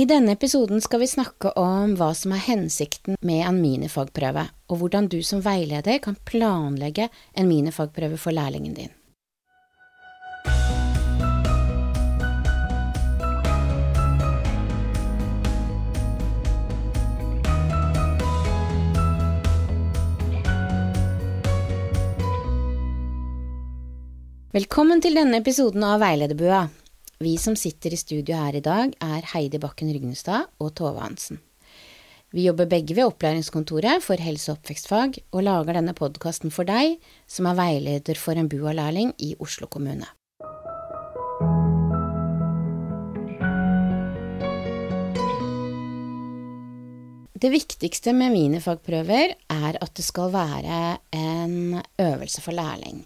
I denne episoden skal vi snakke om hva som er hensikten med en minifagprøve, og hvordan du som veileder kan planlegge en minifagprøve for lærlingen din. Velkommen til denne episoden av Veilederbua. Vi som sitter i studio her i dag, er Heidi Bakken Rygnestad og Tove Hansen. Vi jobber begge ved Opplæringskontoret for helse- og oppvekstfag, og lager denne podkasten for deg som er veileder for en BUA-lærling i Oslo kommune. Det viktigste med minifagprøver er at det skal være en øvelse for lærling.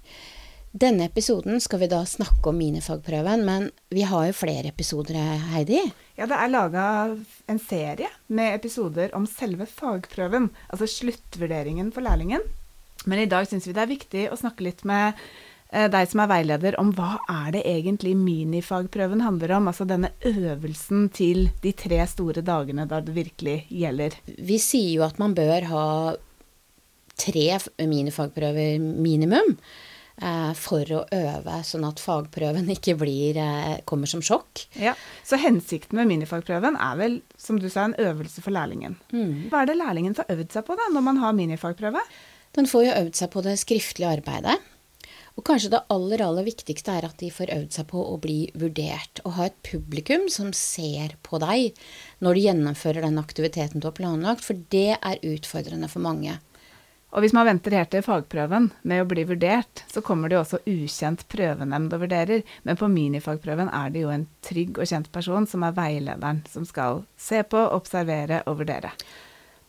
Denne episoden skal vi da snakke om minifagprøven, men vi har jo flere episoder, Heidi? Ja, det er laga en serie med episoder om selve fagprøven, altså sluttvurderingen for lærlingen. Men i dag syns vi det er viktig å snakke litt med eh, deg som er veileder, om hva er det egentlig minifagprøven handler om? Altså denne øvelsen til de tre store dagene da det virkelig gjelder. Vi sier jo at man bør ha tre minifagprøver minimum for å øve, sånn at fagprøven ikke blir, eh, kommer som sjokk. Ja, Så hensikten med minifagprøven er vel, som du sa, en øvelse for lærlingen. Hva er det lærlingen får øvd seg på da, når man har minifagprøve? Den får jo øvd seg på det skriftlige arbeidet. Og kanskje det aller, aller viktigste er at de får øvd seg på å bli vurdert. Og ha et publikum som ser på deg når du gjennomfører den aktiviteten du har planlagt, for det er utfordrende for mange. Og hvis man venter helt til fagprøven med å bli vurdert, så kommer det jo også ukjent prøvenemnd og vurderer. Men på minifagprøven er det jo en trygg og kjent person som er veilederen, som skal se på, observere og vurdere.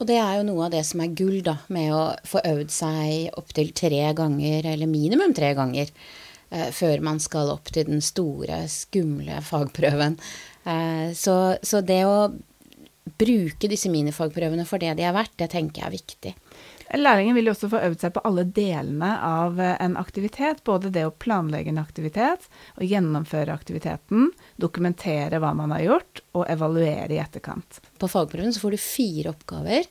Og det er jo noe av det som er gull, da, med å få øvd seg opptil tre ganger, eller minimum tre ganger, eh, før man skal opp til den store, skumle fagprøven. Eh, så, så det å bruke disse minifagprøvene for det de er verdt, det tenker jeg er viktig. Lærlingen vil jo også få øvd seg på alle delene av eh, en aktivitet. Både det å planlegge en aktivitet, å gjennomføre aktiviteten, dokumentere hva man har gjort, og evaluere i etterkant. På fagprøven så får du fire oppgaver.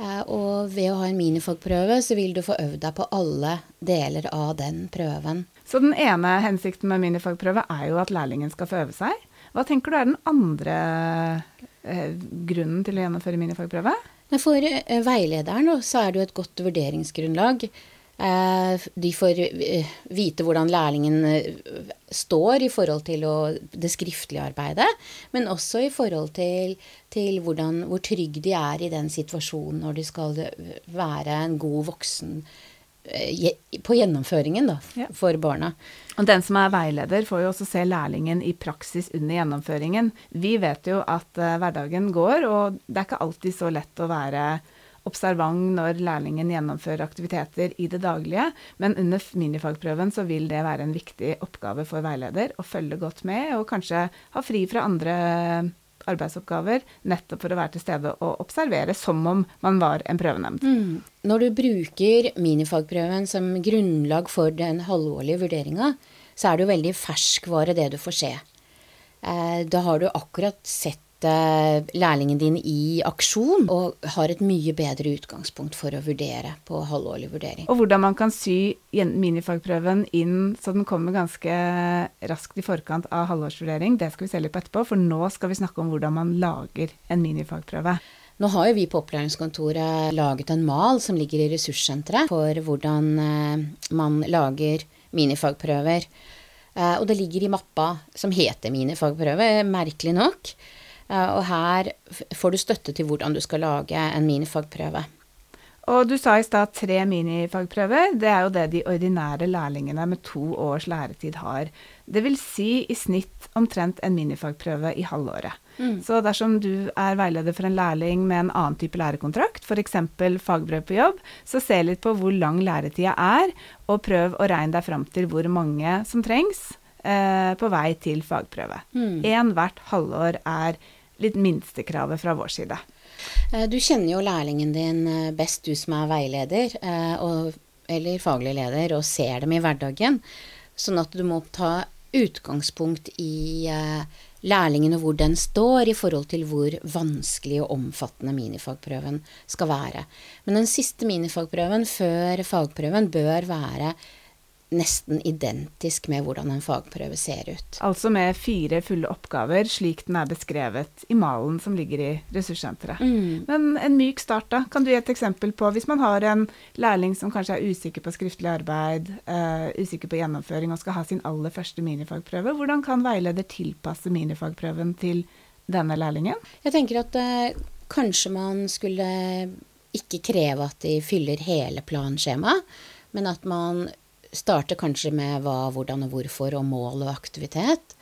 eh, Og ved å ha en minifagprøve, så vil du få øvd deg på alle deler av den prøven. Så den ene hensikten med minifagprøve er jo at lærlingen skal få øve seg. Hva tenker du er den andre eh, grunnen til å gjennomføre minifagprøve? For eh, veilederen så er det jo et godt vurderingsgrunnlag. Eh, de får eh, vite hvordan lærlingen står i forhold til det skriftlige arbeidet, men også i forhold til, til hvordan, hvor trygg de er i den situasjonen når de skal være en god voksen på gjennomføringen da, Ja. for barna. Og den som er veileder, får jo også se lærlingen i praksis under gjennomføringen. Vi vet jo at uh, hverdagen går, og det er ikke alltid så lett å være observant når lærlingen gjennomfører aktiviteter i det daglige, men under minifagprøven så vil det være en viktig oppgave for veileder å følge godt med, og kanskje ha fri fra andre arbeidsoppgaver, nettopp for å være til stede og observere som om man var en prøvenemnd. Når du bruker minifagprøven som grunnlag for den halvårlige vurderinga, så er det jo veldig ferskvare det du får se. Eh, Da har du akkurat sett eh, lærlingen din i aksjon, og har et mye bedre utgangspunkt for å vurdere på halvårlig vurdering. Og hvordan man kan sy minifagprøven inn så den kommer ganske raskt i forkant av halvårsvurdering, det skal vi se litt på etterpå, for nå skal vi snakke om hvordan man lager en minifagprøve. Nå har jo vi på opplæringskontoret laget en mal som ligger i ressurssenteret for hvordan eh, man lager minifagprøver. Eh, og det ligger i mappa som heter minifagprøve, merkelig nok. Eh, og her får du støtte til hvordan du skal lage en minifagprøve. Og du sa i stad tre minifagprøver. Det er jo det de ordinære lærlingene med to års læretid har. Det vil si i snitt omtrent en minifagprøve i halvåret. Så dersom du er veileder for en lærling med en annen type lærekontrakt, f.eks. fagbrev på jobb, så se litt på hvor lang læretida er, og prøv å regne deg fram til hvor mange som trengs eh, på vei til fagprøve. Én hvert halvår er litt minstekravet fra vår side. Eh, Du kjenner jo lærlingen din eh, best, du som er veileder eh, og, eller faglig leder, og ser dem i hverdagen. Sånn at du må ta utgangspunkt i lærlingen og hvor den står i forhold til hvor vanskelig og omfattende minifagprøven skal være. Men den siste minifagprøven før fagprøven bør være nesten identisk med hvordan en fagprøve ser ut. Altså med fire fulle oppgaver, slik den er beskrevet i malen som ligger i ressurssenteret. Mm. Men en myk start, da? Kan du gi et eksempel på hvis man har en lærling som kanskje er usikker på skriftlig arbeid, uh, usikker på gjennomføring og skal ha sin aller første minifagprøve, hvordan kan veileder tilpasse minifagprøven til denne lærlingen? Jeg tenker at uh, kanskje man skulle ikke kreve at de fyller hele planskjemaet, men at man starter kanskje med hva, hvordan og hvorfor og mål og aktivitet.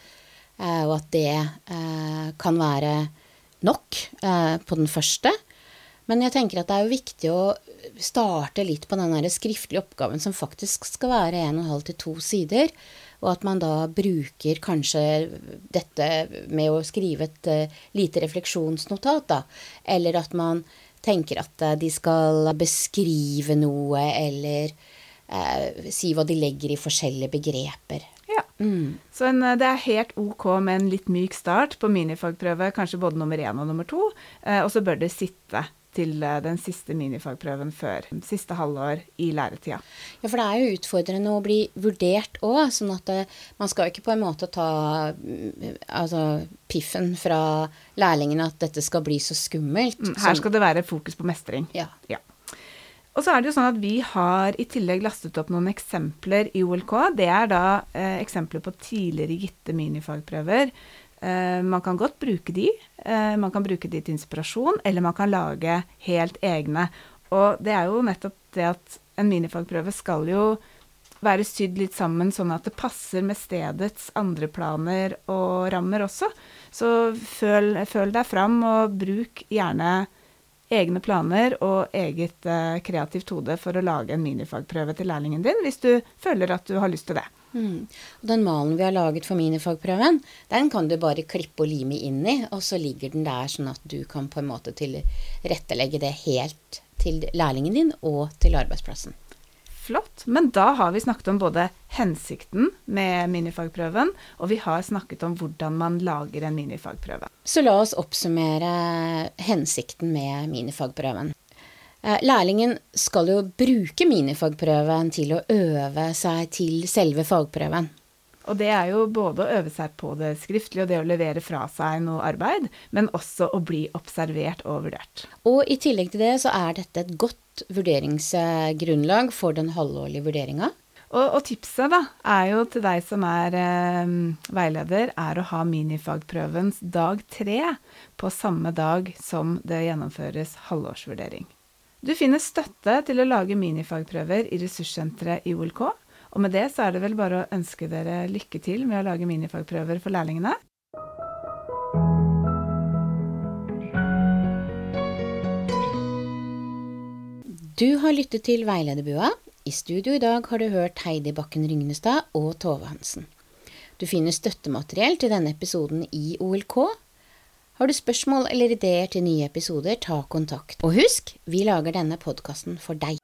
Eh, og at det eh, kan være nok eh, på den første. Men jeg tenker at det er jo viktig å starte litt på den skriftlige oppgaven som faktisk skal være en og en halv til to sider. Og at man da bruker kanskje dette med å skrive et lite refleksjonsnotat, da. Eller at man tenker at de skal beskrive noe, eller eh, si hva de legger i forskjellige begreper. Ja. Mm. Så en, eh, det er helt ok med en litt myk start på minifagprøve, kanskje både nummer én og nummer to. Eh, og så bør det sitte til eh, den siste minifagprøven før siste halvår i læretida. Ja, for det er jo utfordrende å bli vurdert òg, sånn at det, eh, man skal ikke på en måte ta mm, altså, piffen fra lærlingene at dette skal bli så skummelt. Mm, her skal det være fokus på mestring. Ja. ja. Og så er det jo sånn at vi har i tillegg lastet opp noen eksempler i OLK. Det er da eh, eksempler på tidligere gitte minifagprøver. Eh, man kan godt bruke de. Eh, man kan bruke de til inspirasjon, eller man kan lage helt egne. Og det er jo nettopp det at en minifagprøve skal jo være sydd litt sammen sånn at det passer med stedets andre planer og rammer også. Så føl, føl deg fram, og bruk gjerne egne planer og eget eh, kreativt hode for å lage en minifagprøve til lærlingen din, hvis du føler at du har lyst til det. Mm. Den malen vi har laget for minifagprøven, den kan du bare klippe og lime inn i, og så ligger den der sånn at du kan på en måte tilrettelegge det helt til lærlingen din og til arbeidsplassen. Flott. Men da har vi snakket om både hensikten med minifagprøven, og vi har snakket om hvordan man lager en minifagprøve. Så la oss oppsummere hensikten med minifagprøven. Eh, lærlingen skal jo bruke minifagprøven til å øve seg til selve fagprøven. Og det er jo både å øve seg på det skriftlige og det å levere fra seg noe arbeid, men også å bli observert og vurdert. Og i tillegg til det så er dette et godt vurderingsgrunnlag for den halvårlige vurderinga. Og, og, tipset da, er jo til deg som er eh, veileder, er å ha minifagprøvens dag tre på samme dag som det gjennomføres halvårsvurdering. Du finner støtte til å lage minifagprøver i ressurssenteret i OLK. Og med det så er det vel bare å ønske dere lykke til med å lage minifagprøver for lærlingene. Du har lyttet til Veilederbua. I studio i dag har du hørt Heidi Bakken Rygnestad og Tove Hansen. Du finner støttemateriell til denne episoden i OLK. Har du spørsmål eller ideer til nye episoder, ta kontakt. Og husk, vi lager denne podkasten for deg.